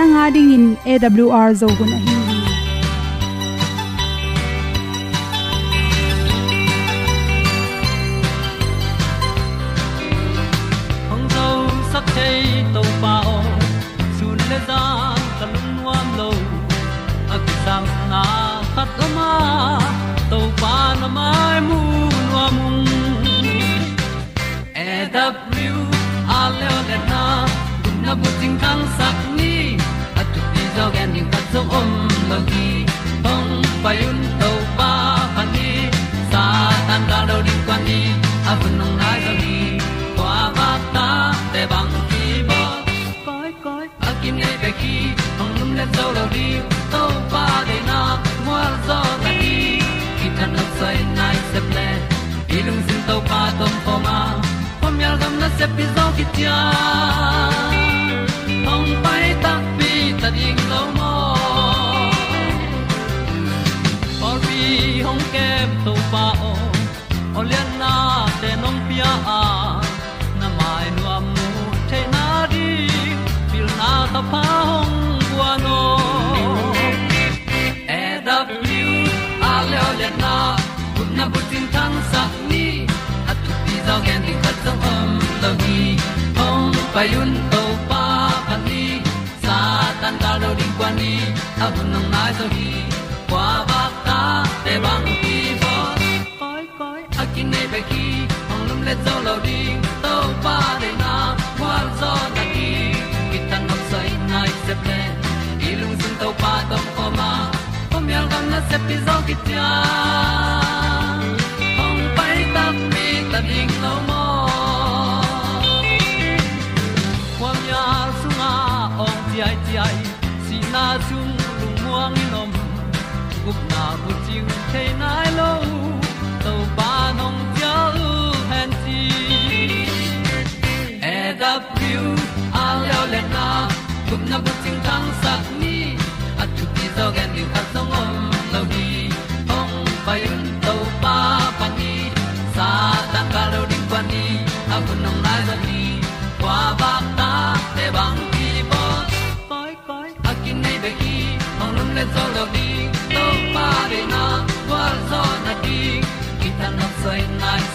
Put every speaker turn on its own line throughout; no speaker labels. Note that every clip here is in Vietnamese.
nanga ding in awr zo gun ahi
hong zo sak chei to sun le za ta nuam lo a na khat o ma to pa na mai mu nuam e a le na gun na bu ting kan sak lo gi hong pa yun to pa pa ni sa tan ga do di kwan ni a bu nong nai zo ni kwa ba ta te bang ki bo koi koi a kim nei be ki hong lum le zo lo di to pa de na mo zo ta ni ki tan no sai nai se ple ilung sin to pa tom pa ma. Pom yal gam na se pi zo ki tia hong pai ta pi ta ding lo hong kem to pa o olian na te nong pia à, a na mai nu am nu na di pil na ta pa hong bua no e W, a le olian na kun na bu tin tan sa ni at tu ti gen di khat zo om lo gi hong pa yun to pa pa ni sa tan da lo ding kwan ni a bu nang mai zo gi le zo lo ding to pa de na kwa zo na ki ki tan nok sai nai se ple ilung sun to pa tom ko ma pom yal gam na se pi zo ki tia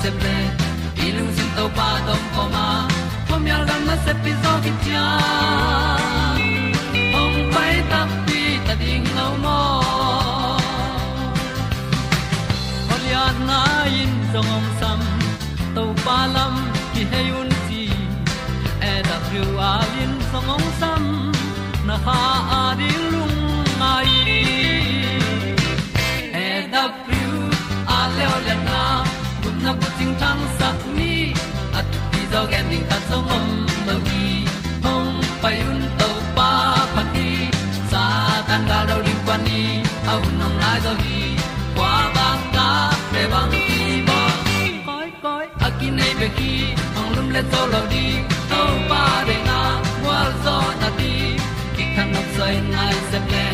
se ple i lung sin to pa tom poma ma pom yal gam na se pi zo ki tia ong pai ta pi ta ding lo mo Olian na in zong om sam to pa lam ki hay ti gen ding ta zong om lo gi hong pai un to pa pa ti sa tan ga do ri pa ni au nong lai do gi kwa ba ta pe bang ki bo koi koi a nei be ki ong lum le lo di to pa de na wa zo na ti ki kan nok sai nai se ple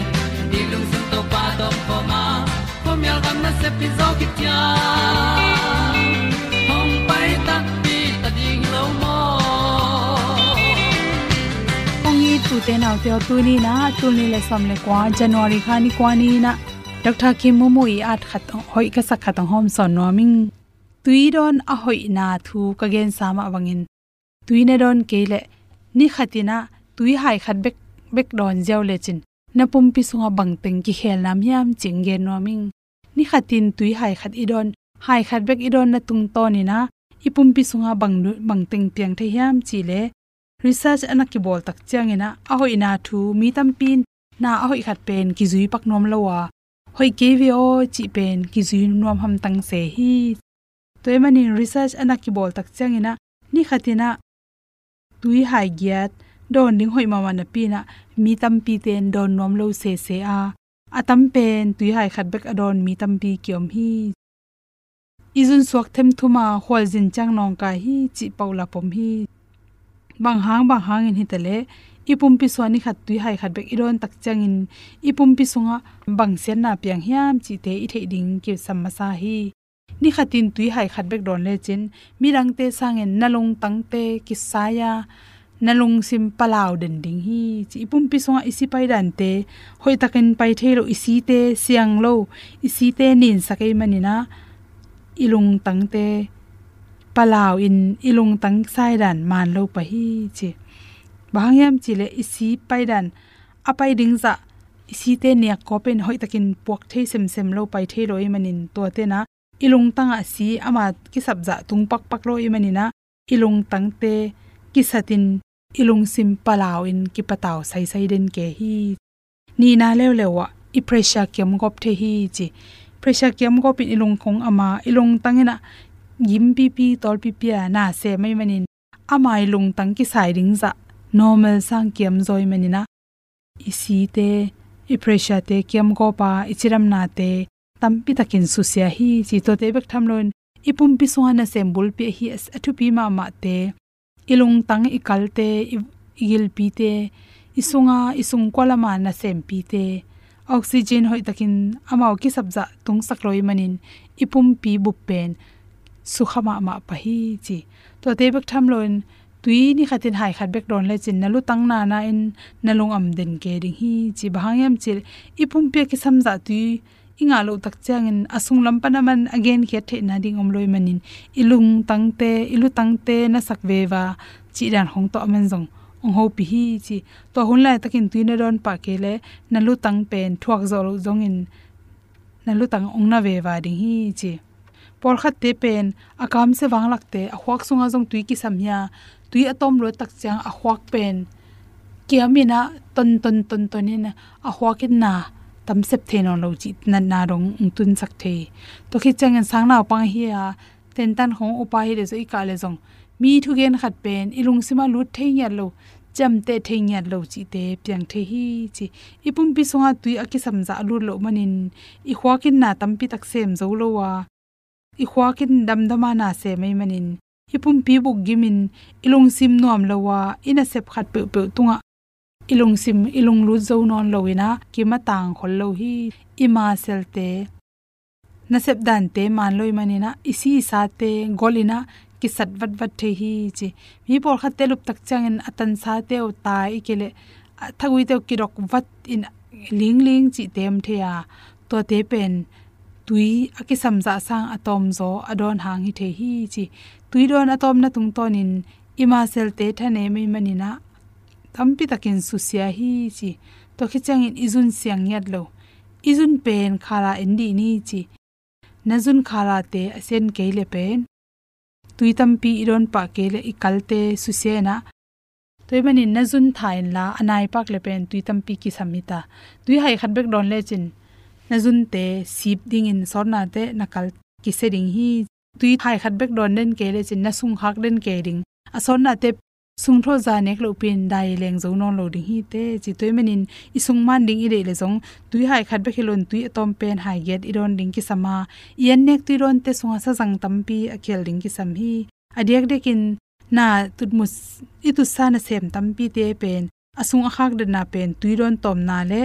ni lung sun to pa do po ma. Po mi al gam na se pi zo ki hong pai ta pi
te nau te tu ni na tu ni le som le kwa january khani kwa ni na dr kim mu mu i at khat hoi ka sak khat hom son no ming tui don a hoi na thu ka gen sama wangin tui ne don ke le ni khatina tui hai khat bek bek don jaw le chin na pum pi sunga bang teng ki khel nam yam ching hiam no ming ni khatin tui hai khat i don hai khat bek i don na tung to ni na ipum pi sunga bang bang teng piang the yam chi le research anaki bol tak changena a hoi na thu, mi tam pin, na a hoi khat pen ki zui pak nom lowa. Hoi ke vi o chi pen ki zui nom ham tang se hi. Toy mani research anaki bol tak changena ni khatina tui hai giat. Don ding hoi mama na pina. Mi tam pi ten, don nom lo se se a. Atam pen, tui hai khat bek adon mi tam pi kyom hi. Izun suak them thuma hol jin chang nong ka hi, chi paula pom hi bang hang bang hang in hitale. Ipum pi swani khat tui hai khat bek iron tak changin ipum pi sunga bang sen na piang hiam chi te i thei ding ki samasa hi. Ni khatin tui hai khat bek don le chin. Mirang te sangen nalung tang te ki saya nalung sim palaw den ding hi. Chi ipum pi songa isi pai dan te. Hoi takin pai thelo isi te siang lo. Isi te nin sakai manina. Ilung tang te palaw in ilung tang sai dan man lo pa hi chi. Bangyam chi le isi pai dan apai ding za, isi te ne ko pen hoi takin pok the sem sem lo pai thei roi manin to te na. Ilung tanga si ama ki sabza tung pak pak lo imanina ilung tang te ki satin ilung sim palaw in ki pataw sai sai den ke hi. Ni na lew lewa i pressure kem gop the hi chi. Pressure kem gop in ilung khong ama ilung tangena yim pi pi tol pi pi na se mai manin amai lung tang ki sai ring za normal sang kiam zoi manina isi te i pressure te, kiam go pa ichiram e na te, tampi takin susia hi, chi to te bek tham lon ipum e pi suana sembul pi hi as athu pi ma ma te. Ilung tang ikal te igil pi te isunga isung kolama na sem pi te. Oxygen hoi takin amao ki sabza tung sakloi manin ipum pi bu pen sukhama ma pa hi chi. To te bek tham lon tui ni khatin hai khat bek don le chin nalu tang na na in nalung am den ke ding hi chi. Bahangyam chil, ipum pe ki samza tui, inga lo tak changin asung lam panaman again khe the na ding om loi manin. Ilung tangte ilu tangte na sakwe wa chi dan hong to Man jong ong ho pi hi chi. To hun lai takin tuine don pa ke le na lu tang pen thuak zo lo jong in na lu tang ong na ve wa ding hi chi por khat te pen akam se wang lak te, a khwak sunga jong tui ki samya tui atom lo tak chang a khwak pen. Kiamina ton ton ton ton in a huakin na, tam sep the no lo chi, na na rong tun sak the. To khi chang an sang na pang hi a ten tan hong upa hi le zo i ka le jong mi thu gen khat pen ilung sima lut the nya lo, cham te the nya lo chi te pyang the hi chi. Ipum pi sunga tui a aki samja lu lo manin. I khwa kin na, tam pi tak sem zo lo wa i khwakin damdama na se mai manin ipum pi buk gimin, ilung sim nuam lawa, ina sep khat pe pe tunga. Ilung sim, ilung lu zo non loina ki ma tang khol lo hi ima selte na sep dan te man loi manina isi sa te golina ki sat vat vat the hi chi. Mi por khat te lup tak changin, atan sa te o ta kele thagui te ki rok vat in ling ling chi tem the ya to te pen tui aki samza sang atom zo adon hang hi the hi chi. Tui don atom na tung tonin ima sel te thane mai manina tampi takin susia hi chi. To khichang in izun siang yat lo. Izun pen khala indi ni chi. Nazun khara te asen keile pen. Tui tampi iron pa kele ikalte na. Toy mani nazun thain la anai pak le pen tui tampi ki samita tui hai khat bek don le chin nazun te sip ding in sorna te, nakal ki seding hi, tui hai khat bek don den kele chin na sung hak den ke ding. A sorna te, sung tho za nek lo pin dai leng zo non lo ding hi te, chi toy i sung man ding ire le zong, tui hai khat be khilon tui atom pen hai get iron ding ki sama yen nek tui ron te sunga sa jang tampi khel ding ki sam hi. Adiak dekin na tutmus itu sana sem tampi te pen. Asung akhak de na pen tui ron tom na le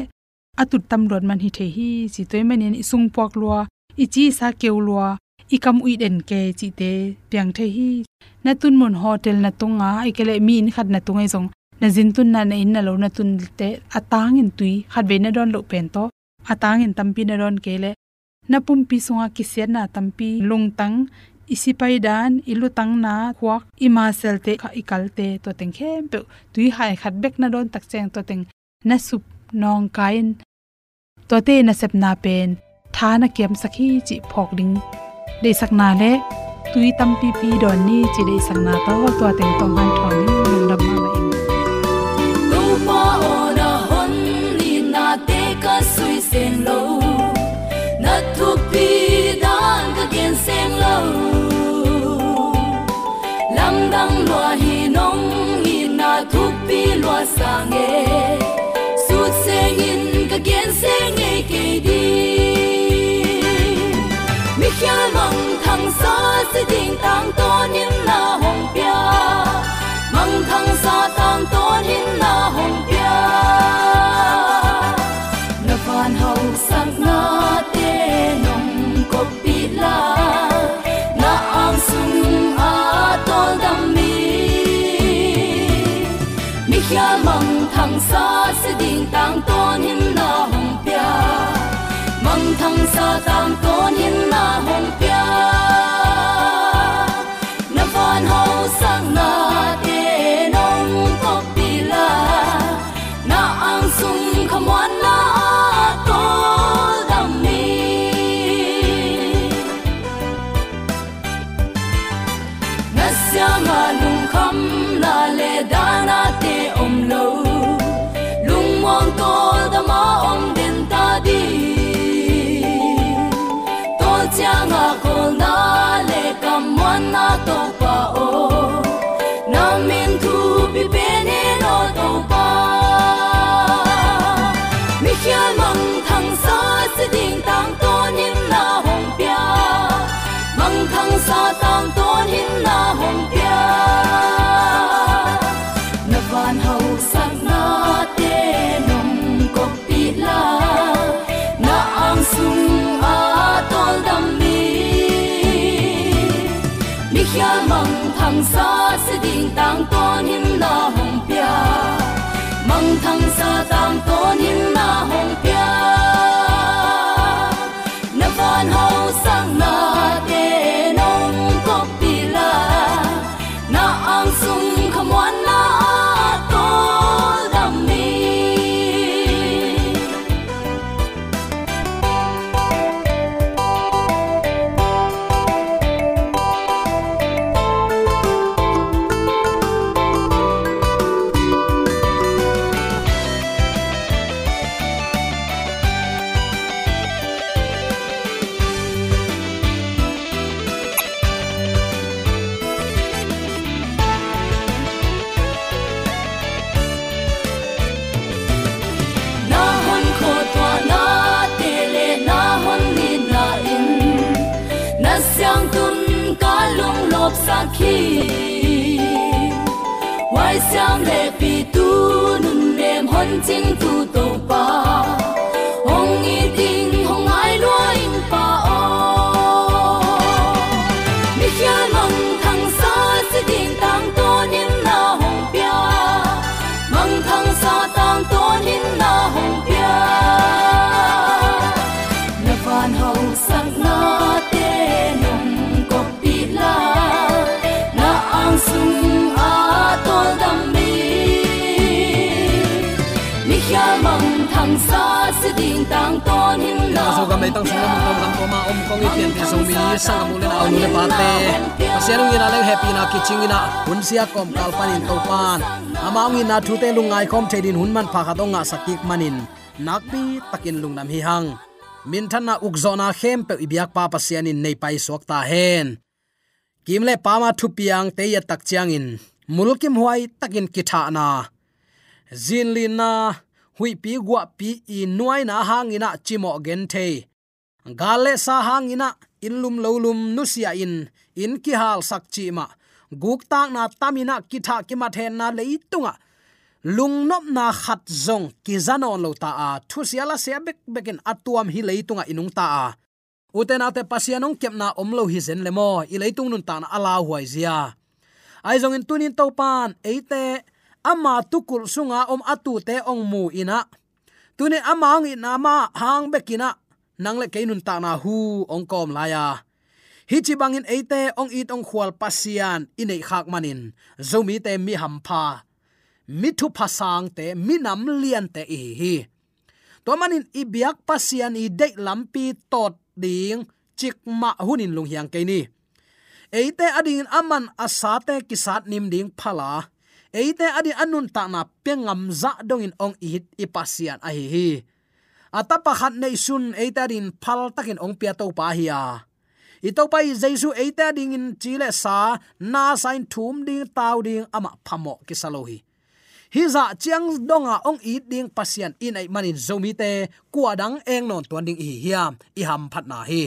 atut tam ron man hi the hi chi toy manin isung pok lua ichi sa keulwa ikam ui den ke chi te piang the hi na tun mon hotel na tunga ikele mi in khat na tungai jong na jin tun na na in na lo na tun te atang in tui khat be na don lo pen to atang in tampi na don kele na pum pi sunga ki se na tampi lung tang isi pai dan ilu tang na khwak ima sel te kha ikal te to teng khem pe tui hai khat bek na don tak cheng to teng na sup nong kain to te na sep na pen, tha na kem sakhi chi phok ding. De sakna le, tui tam pi pi don ni chi de sakna to to teng tong han thong ni lung dam ma
pa ona hon ni na te ka sui sen lo. Na tu pi dan ka gen sen lo. Lam dang lo hi nong hi na tu pi lo sa nge ka gen sen mi khia mong sa se ding tang ton in là hồng pia. Mong thằng sa tang ton in là hồng pia. Na van hậu sang na tê nong cột pi la. Na am sung a tol dam mi. Mi khia mong sa se ding tang ton in là thăng xa sa tang ton na hong pia pa
gam le tang sunga mong gam ko ma om kong i pian pi so mi sang mu le na au le pa te pasian ngi na le happy na kiching ina hun sia kom kal panin to pan ama ngi na thu te lung ngai khom the din hun man pha kha dong nga sakik manin nakpi takin lung nam hi hang min than na ukzona khem pe ibyak pa pasian in nei pai sok ta hen kimle pama thu piang te ya tak chiang in. Mulkim huai takin kitha na. Zinlin na hui pi gwa pi i nuai na hangina chimo gen the. Gale sa hangina inlum lolum nusia in in ki hal sak chi ma. Guk tak na tamina ki tha ki ma then na leitunga lungnop na khat zong ki zanon lo ta a. Thu siala se bek bekin atuam hi leitunga inung ta a. Uten ate pasianong kepna omlo hi zen lemo i leitung nun ta na ala huai zia. Ai zong in tunin topan eite ama tukul sunga om atu te ong mu ina. Tuni amang ina ma hang bekina. Nangle keinun ta na hu ong kom laya hi chi bangin eite ong it ong khwal pasian inei khak manin. Zomi te mi hampa, mi thu phasang te mi nam lian te i hi. To manin ibiak pasian i de lampi tot ding chik ma hunin lung hiang ke ni. Eite ading aman asate kisat nim ding phala eite adi anun ta na pengam za dongin ong i ipasian a hi. Hi atapa khat nei sun eita din phal takin ong pia to pa hi a ito pai jesu eita ding in chile sa na sain thum ding tau ding ama phamo kisalohi hi. Za chiang donga ong i ding pasian in ai manin zomi te kuadang eng non tuan ding hi hiam i ham phat na hi.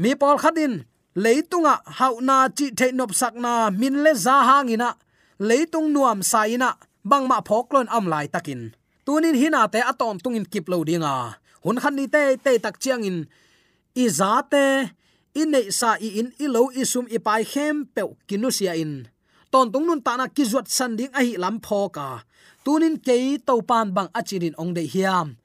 Mi pol khatin leitunga hauna chi theinop sakna min le za hangina leitung nuam saina bangma phoklon am lai takin. Tunin hina te aton tungin kip lo dinga. Hun khan ni te te tak chiang in. I za te in nei sa i in, i lo i sum i pai khem pe kinusia in. Ton tung nun ta na kizuat san ding a hi lam pho ka. Tunin ke to pan bang achirin ong de hiam.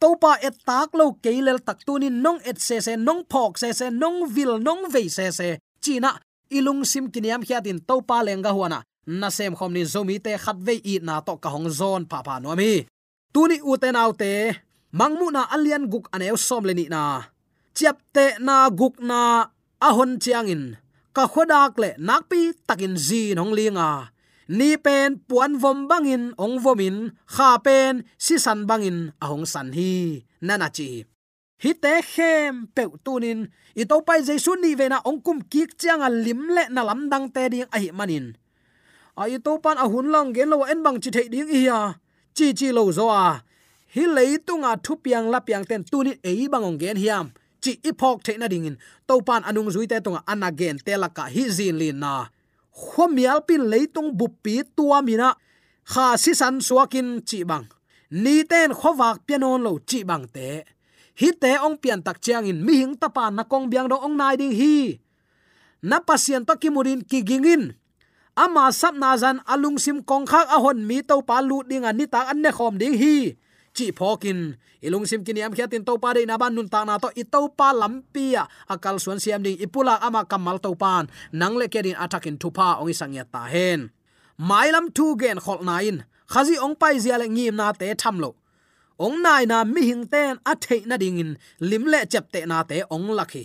Topa et tak lo keilel tak tunin nong et se se, nong phok se se, nong vil, nong ve se se. China ilung sim kiniam khiatin topa lenga huana na sem khom ni zomi te khat ve i na to ka hong zon pa pa no mi tuni u te nau te mangmu na alian guk aneu som le ni na. Chep te na guk na ahon chiang in. Ka khodak le nakpi takin ji nong linga. Ni pen puan vom bangin ong vomin kha pen si san bangin ahong san hi. Nana chi. Hi te khem pe tunin i to pai jesu ni ve na ong kum kik chiang a lim le na lam dang te ding a hi manin ai to pan a hun long gen lo en bang chi thei ding ia chi chi lo zo a. Hi lei tunga thu piang la piang ten tu ni e bang ong gen hiam. Chi ipok the na ding in. To pan anung zui te tunga anagen te la ka hi zin lin na. Khomial pin leitung bupi tua mina kha si san suakin chi bang. Ni ten khowak pianon lo chi bang te. Hi te ong pian tak chiang in. Mi hing tapa na kong biang do ong nai ding hi. Na pasien to kimurin kigingin ama sap na zan alung sim kong khak a hon mi to pa lu ding ani ta an ne khom ding hi. Chi phokin ilung sim kini am khiatin to pa de na ban nun ta na to i to pa lampia akal suan siam ding ipula ama kamal to pan. Nang le kedin atakin thupa ong isang ya ta hen. Mailam tu gen khol nain khazi ong pai zia le ngim na te tham lo. Ong nai na mi hing ten a thei na ding in. Lim le chep te na te ong lakhi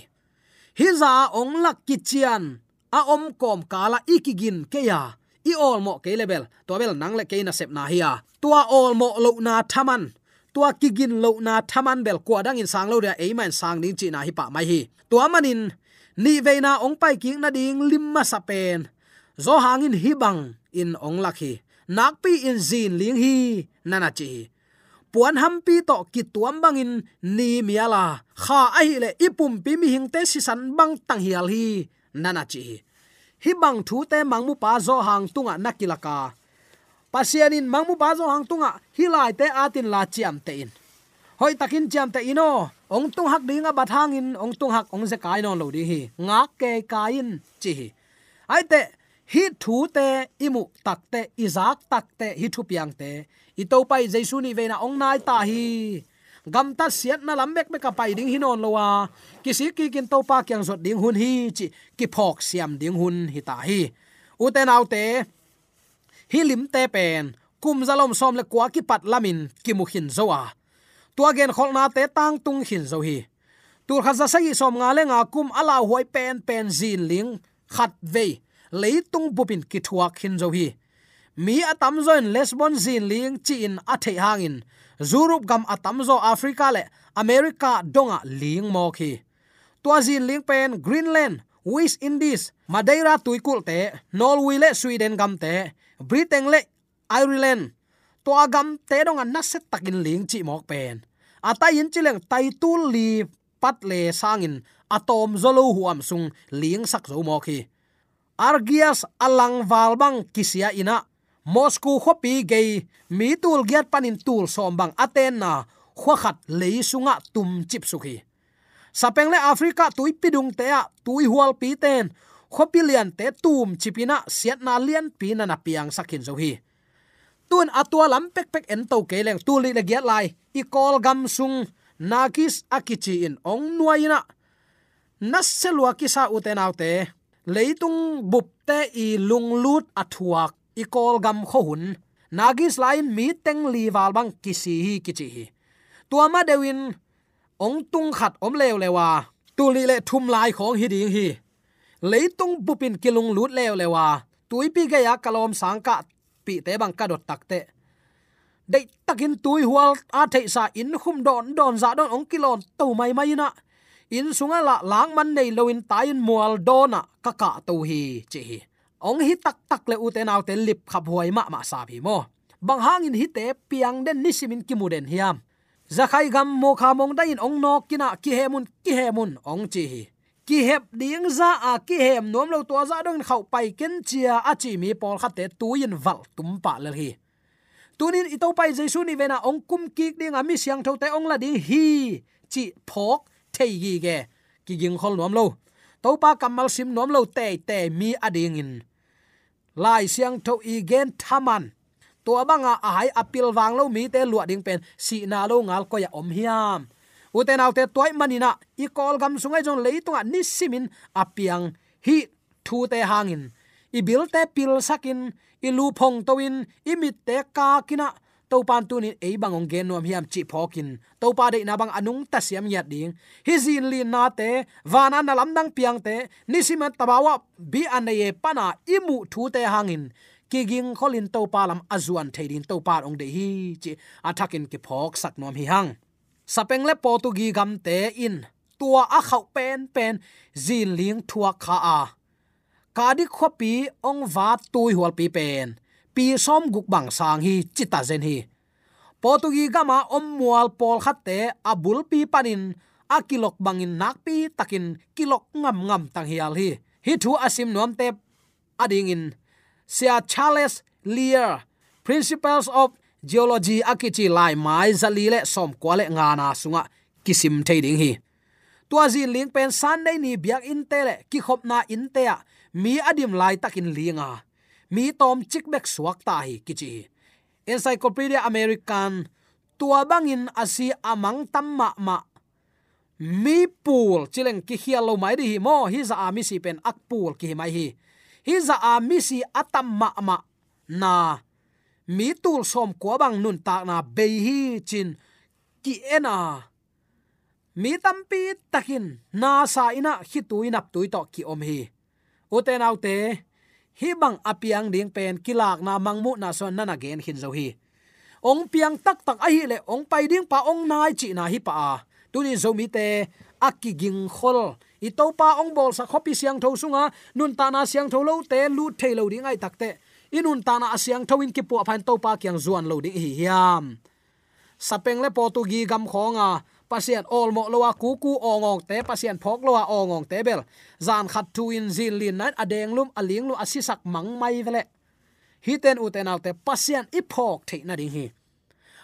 hi za ong lak ki chian a om kom kala ikigin keya. I ol mo ke level to bel nang le ke na sep na hiya. Tua ol mo lo na thaman. Tua kigin lo na thaman bel ko dang in sang lo ria e man sang ding chi na hi pa mai hi. Tua manin, ni ve na ong pai king na ding limma sa pen. Zo hangin hi bang in ong lakhi nakpi in zin ling hi nana chi. Puan hampi to ki tuam bangin ni miala. Kha ai le ipum pi mi hing te si san bang tang hial hi nana chi. Hi bang thu te mangmu pa zo hang tunga nakilaka pasianin mangmu pa zo hang tunga, hi lai te atin la chiam te in. Hoi takin chiam te ino, ong tung hak dinga bat hangin ong tung hak ong ze kai non lo di hi. Nga ke kain chi hi. Ai te, hi thu te imu tak te izak tak te, hi thu piang te. I to pai jaisu ni veina na ong nai ta hi gam ta siat na lambek mek ka pai ding hinon lowa kisi ki kin to pa kyang zot ding hun hi, chi ki phok siam ding hun hi ta hi. U te nau te, hi lim te pen, kum zalom som le kwa ki pat lamin ki mu hin zowa tua gen khol na te tang tung hin zo hi. Tur khaza sagi som nga le nga kum ala huai pen pen zin ling, khat ve leitung bupin ki thuak hin zo hi. Mi atam zoin lesbon zin ling, chi in athe hangin zurup gam atamzo africa le america donga ling mo khi tua zin ling pen greenland, west indies, madeira tuikul te, norway le sweden gam te, britain le ireland. To agam te donga na set takin ling chi mok pen. Ata yin chileng tai tu li pat le sangin atom zolo huam sung ling sak zo mo khi argias alang valbang kisia ina moscow khopi gei mi tul giat panin tul sombang aten na khwa khat leisunga tum chip sukhi. Sapeng le africa tui pidung te a tui hual pi ten. Khopi lian te tum chipina siat na lian pi na na piang sakin zo hi. Tun atwa lam pek pek en to ke leng tu li le giat lai. I kol gam sung nakis akichi in ong nuaina naselwa kisa uten autte leitung bupte i lunglut athuak i kol gam kho hun nagis lain mi teng li wal bang kisi hi kichi hi tua ma dewin ong tung khat om lew lewa tu li le thum lai khong hi ding hi leitung bupin kilung lut lew lewa tuipi ga ya kalom sangka pi te bang ka dot takte dei takin tui hual a thei sa in khum don don za don ong kilon to mai mai na in sunga la lang man nei loin tayin mual dona ka ka to hi chi hi ong hi tak tak le uten au te lip khap huai ma ma sa bi mo. Bang in hi te piang den nisimin kimuden hiam. Zakhai gam mo kha mong da in ong nok kina ki hemun ki hemun ong chi hi. Ki hep ding za a, ki hem nom lo to za dong khau pai ken chia a chi mi pol kha te tuin val tum pa le hi. Tunin ito pai jesu ni vena ong kum kik ding ami siang tho te ong la ding hi, chi phok, thei gi ge. Ki ging khol nom lo. To pa kamal sim nom lo te te mi ading in lai siang tho i gen thaman. To abanga a hai apil wang lo mi te lua ding pen, si na lo ngal ko ya om hiam. Uten autte toy manina i kol gam sungai jong leitunga nisimin apiang hi thu te hangin. I bil te pil sakin, i lu phong towin, i mit te ka kina to pan tu ni ei bangong gen nom hiam chi phokin. To pa de na bang anung ta siam yat ding. Hi zin li na te wana na lam dang piang te nisima tabawa bi anaye pana imu thu te hangin. Kiging kholin to palam azuan theidin to par ong de hi chi athakin ki phok sak nom hi hang. Sapeng le portugi gam te in. Tua a khau pen pen zin ling thua kha a. Kadi khopi ong va tui hol pi pen pi som guk bang sang hi chita zen hi. Potugi gama om mual pol khatte abul pi panin akilok bangin nak pi takin kilok ngam ngam tang hial hi. Hi thu asim nom te ading in. Sia charles lear, principles of geology akichi lai mai zali le som kwale nga na sunga kisim thading hi. Tua ling pen san nei ni biak in te le ki khop na in te mi adim lai takin linga mi tom chik bek suak ta hi, kichi. Encyclopedia american, tua bangin asi amang tamma ma mi pool, chileng ki hialo mai di mo, hi za ami si pen ak pool ki mai hi. Hi za ami si atam ma ma. Na, mi tul som ko bang nun ta na be hi chin ki ena mi tampi takin, na sa ina khi tuinap tuito ki om hi. Uten autte hi bang apiang ding pen kilak na mangmu na son na gen hin zo hi. Ong piang tak tak a hi le ong pai ding pa ong nai chi na hi pa a. Tuni zo mi te akiging khol. I to pa ong bol sa khopi siang tho sunga, nun ta na siang tho lo te lu the lo ding ai takte inun ta na siang tho in ki pu phan to pa kyang zuan lo ding hi hiam. Sapeng le portugi gam khonga pasien ol mo lowa ku ku ongong te pasien phok lowa ongong te bel. Zan khat tu in zin lin nan adeng lum aling lu asisak mang mai vele. Hiten uten alte pasien i phok the na ding hi.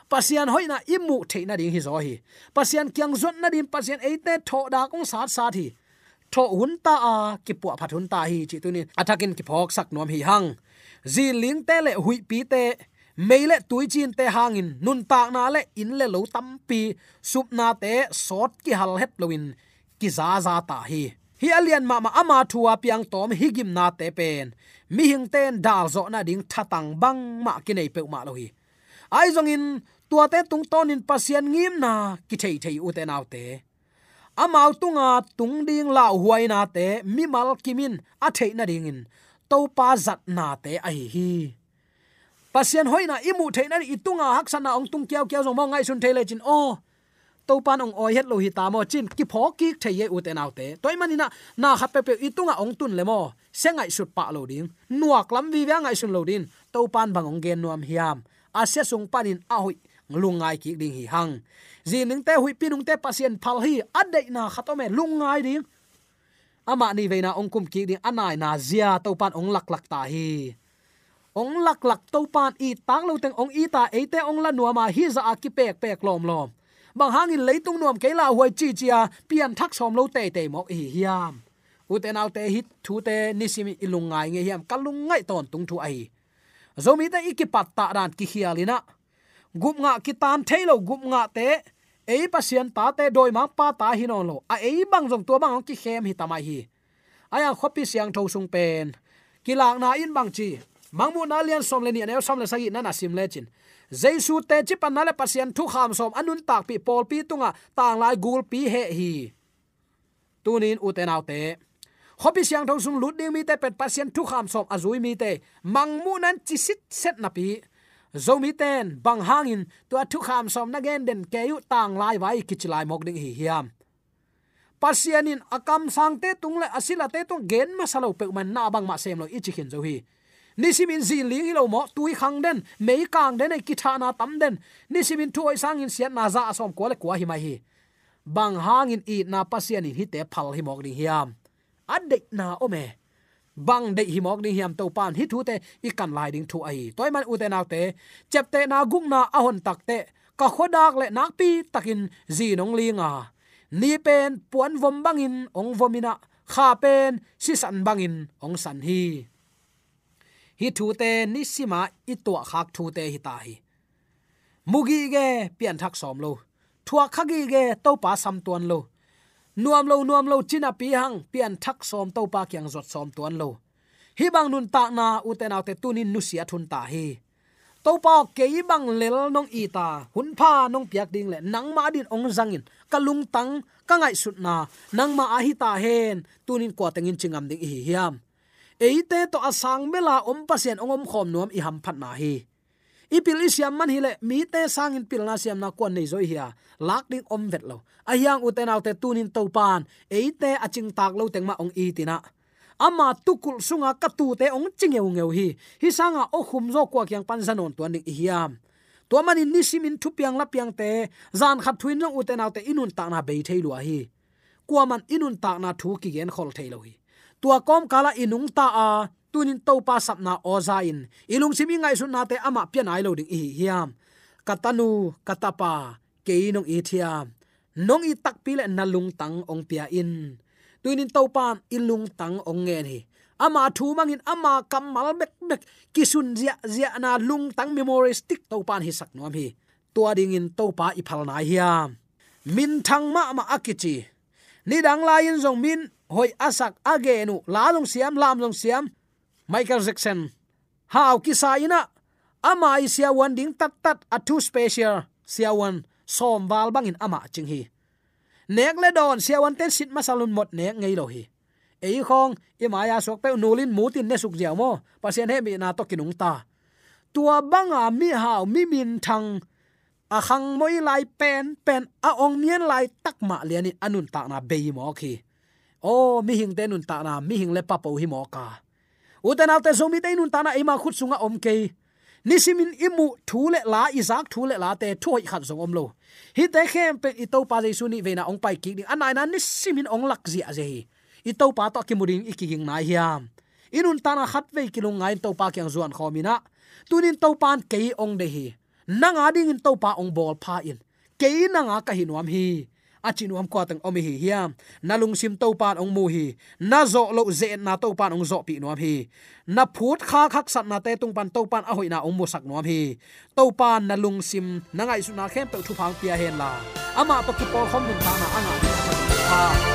Pasian hoina imu the na ding hi zo hi. Pasian kyang zon na din pasian eite tho da kong sat sat hi. Tho hun ta a, ki pu phat hun ta hi, chi tunin athakin ki phok sak nom hi hang. Zin ling te le hui pi te meile tuichin te hangin. Nun tak na le in le lo tampi sup na te sot ki hal het loin ki za za ta hi. Hi alian ma ma ama thua piang tom higim na te pen. Mi hing ten dal zo na ding thatang bang ma ki nei pe ma lo hi. Ai zong in, tua te tung ton in pasian ngim na ki thei thei u te nau te. Amau tunga tung ding la huai na te mi mal kimin a thei na ding in. To pa zat na te ai hi pasien hoina imu theina itunga haksana ong tung kiao kiao zong mo ngai sun thele chin. Oh, o to pan ong oi het lo hi ta mo chin. Ki pho ki theye u te nau te. Toy manina na kha pe pe itunga ong tun le mo. Sengai sut pa lo ding nuak lam vi wa ngai sun lo din. To pan bang ong gen nuam hiam. Asia sung panin a hoi lungai ki ding hi hang. Zin ning te, hui pinung te, pasien phal hi ade na khatome lungai ding ama ni veina ong kum ki ding anai na zia to pan ong lak lak ta hi ong lak lak to pan i tang lo teng ong i ta e te ong la nuama hi za a ki pek pek lom lom bang hangin leitung nuam ke la huai chi chia pian thak som lo te te mo hi hiam. Uten te te hit thu te nisimi ilungai nge hiam kalung ngai ton tung thu ai zomi te ikipat ta ran ki hialina gup nga ki tan thailo gup nga te ei pasien ta te doi ma pa ta hinon lo a ei bang jong to bang ki khem hi tamai hi. Aya khopi siang tho sung pen kilak na in bang chi? Mangmu na lian som le ni ne som le sagi na na sim le chin jesu te chi pan nale pasian thu kham som anun tak pi pol à, pi tunga tang lai gul pi he hi tunin uten autte hopi siang thong sung lut ding mi te pet pasien thu kham som azui à mi te mangmu nan chi sit set na pi. Zomi ten bang hangin tua thu kham som na gen den ke yu tang lai vai kichilai mok ding hi hiam. Pasianin akam à sang te tung le asila te tung gen ma salo pe man na bang ma sem lo ichi khin zo hi nisimin zin ling hilo mo, tui khang den, mei kang den, ki tha na tam den. Nisimin thu oi sang in sian na za asom ko le kwa hi mai hi. Bang hang in i na pasianin hi te phal hi mok ding hiam. Adde na ome. Bang de hi mok ding hiam to pan hi thu te, i kan lai ding thu ai. Toy man u te naw te, chep te na gung na ahon tak te, ka khodak le nak pi takin zi nong linga ni pen puan vom bangin, ong vomina kha pen si san bangin, ong san hi hi thu te ni sima i to khak thu te hi ta hi. Mugi ge pian thak som lo. Thua khagi ge to pa sam tuan lo. Nuam lo nuam lo, china pi hang pian thak som to pa kyang zot som tuan lo. Hi bang nun ta na uten autte tunin nu sia thun ta hi. To pa ke bang lel nong i ta. Hun pha nong piak ding le. Nang ma din ong zangin kalung tang, ka ngai sut na. Nang ma a hi ta hen. Tunin ko tengin chingam ding hi hiam eite to asang mela om pasien ongom khom nuam i ham phat na hi. Ipil siam man hile mi te sangin pil na siam na kon nei zoi hia lak ding om vet lo. Ayang uten te tunin to pan eite aching tak lo tengma ong i tina ama tukul sunga katu te ong chingeu ngeu hi. Hi sanga o khum zo kwa kyang pan zanon tuan ni hiam. To mani nisimin thupiang la piang te, zan khat thuin jong uten te inun ta na be theilu a hi. Kuaman inun ta na thu ki gen khol theilo hi tua kom kala inung ta a, tunin to pa sapna oza in. Ilung simi ngai sun na te ama pian ai lo ding hi hiam. Katanu, katapa keinong nong nong i tak pile na lung tang ong pia in. Tunin to pa ilung tang ong nge ni ama thu mangin ama kamal bek bek kisun zia zia na lung tang memory stick to pan hi sak nom hi. Tua ding in to pa i phal na hiam. Min thang ma ma akichi. Ni dang lain zong min hoi asak agenu la long siam, lamlong siam, michael jackson. How kisa ina, ama isia wan ding tat tat, a two special, sia wan, som wal bangin ama ching hi. Nek le don, sia wan ten sit masalun mot ne ngei lo hi. Ei khong i maya sok pe nulin mutin ne suk jiao mo, pasien he mi na to kinung ta. Tua banga mi hao mi min thang, a khang moi lai pen pen a ong mien lai tak ma lian anun ta na be mo khi o mi hing te nun ta na mi hing le pa po hi mo ka. Uten alte zomi te nun tana ema khut sunga om ke nisimin imu thule la izak thule la te thoi khat zong om lo hi te khem pe i to pa jesu ni vena ong pai ki ding anai na nisimin ong lak zia je i to pa to kimuring ikiging na hiam. Inun tana khat ve kilung ngai to pa kyang zuan khomina tunin to pan ke ong de hi. Nanga ding in to pa ong bol pha in. Ke nanga ka hinuam hi achin wam kwa tang omi hi hiam nalung sim to pan ong mu hi. Na zo lo ze na to pan ong zo pi nuam hi. Na phut kha khak sat na te tung pan to pan a hoi na ong mu sak nuam hi. To pan nalung sim na ngai su na khem to thu phang pia hen la. Ama pa ki pol khom mun ta na anga. Ha.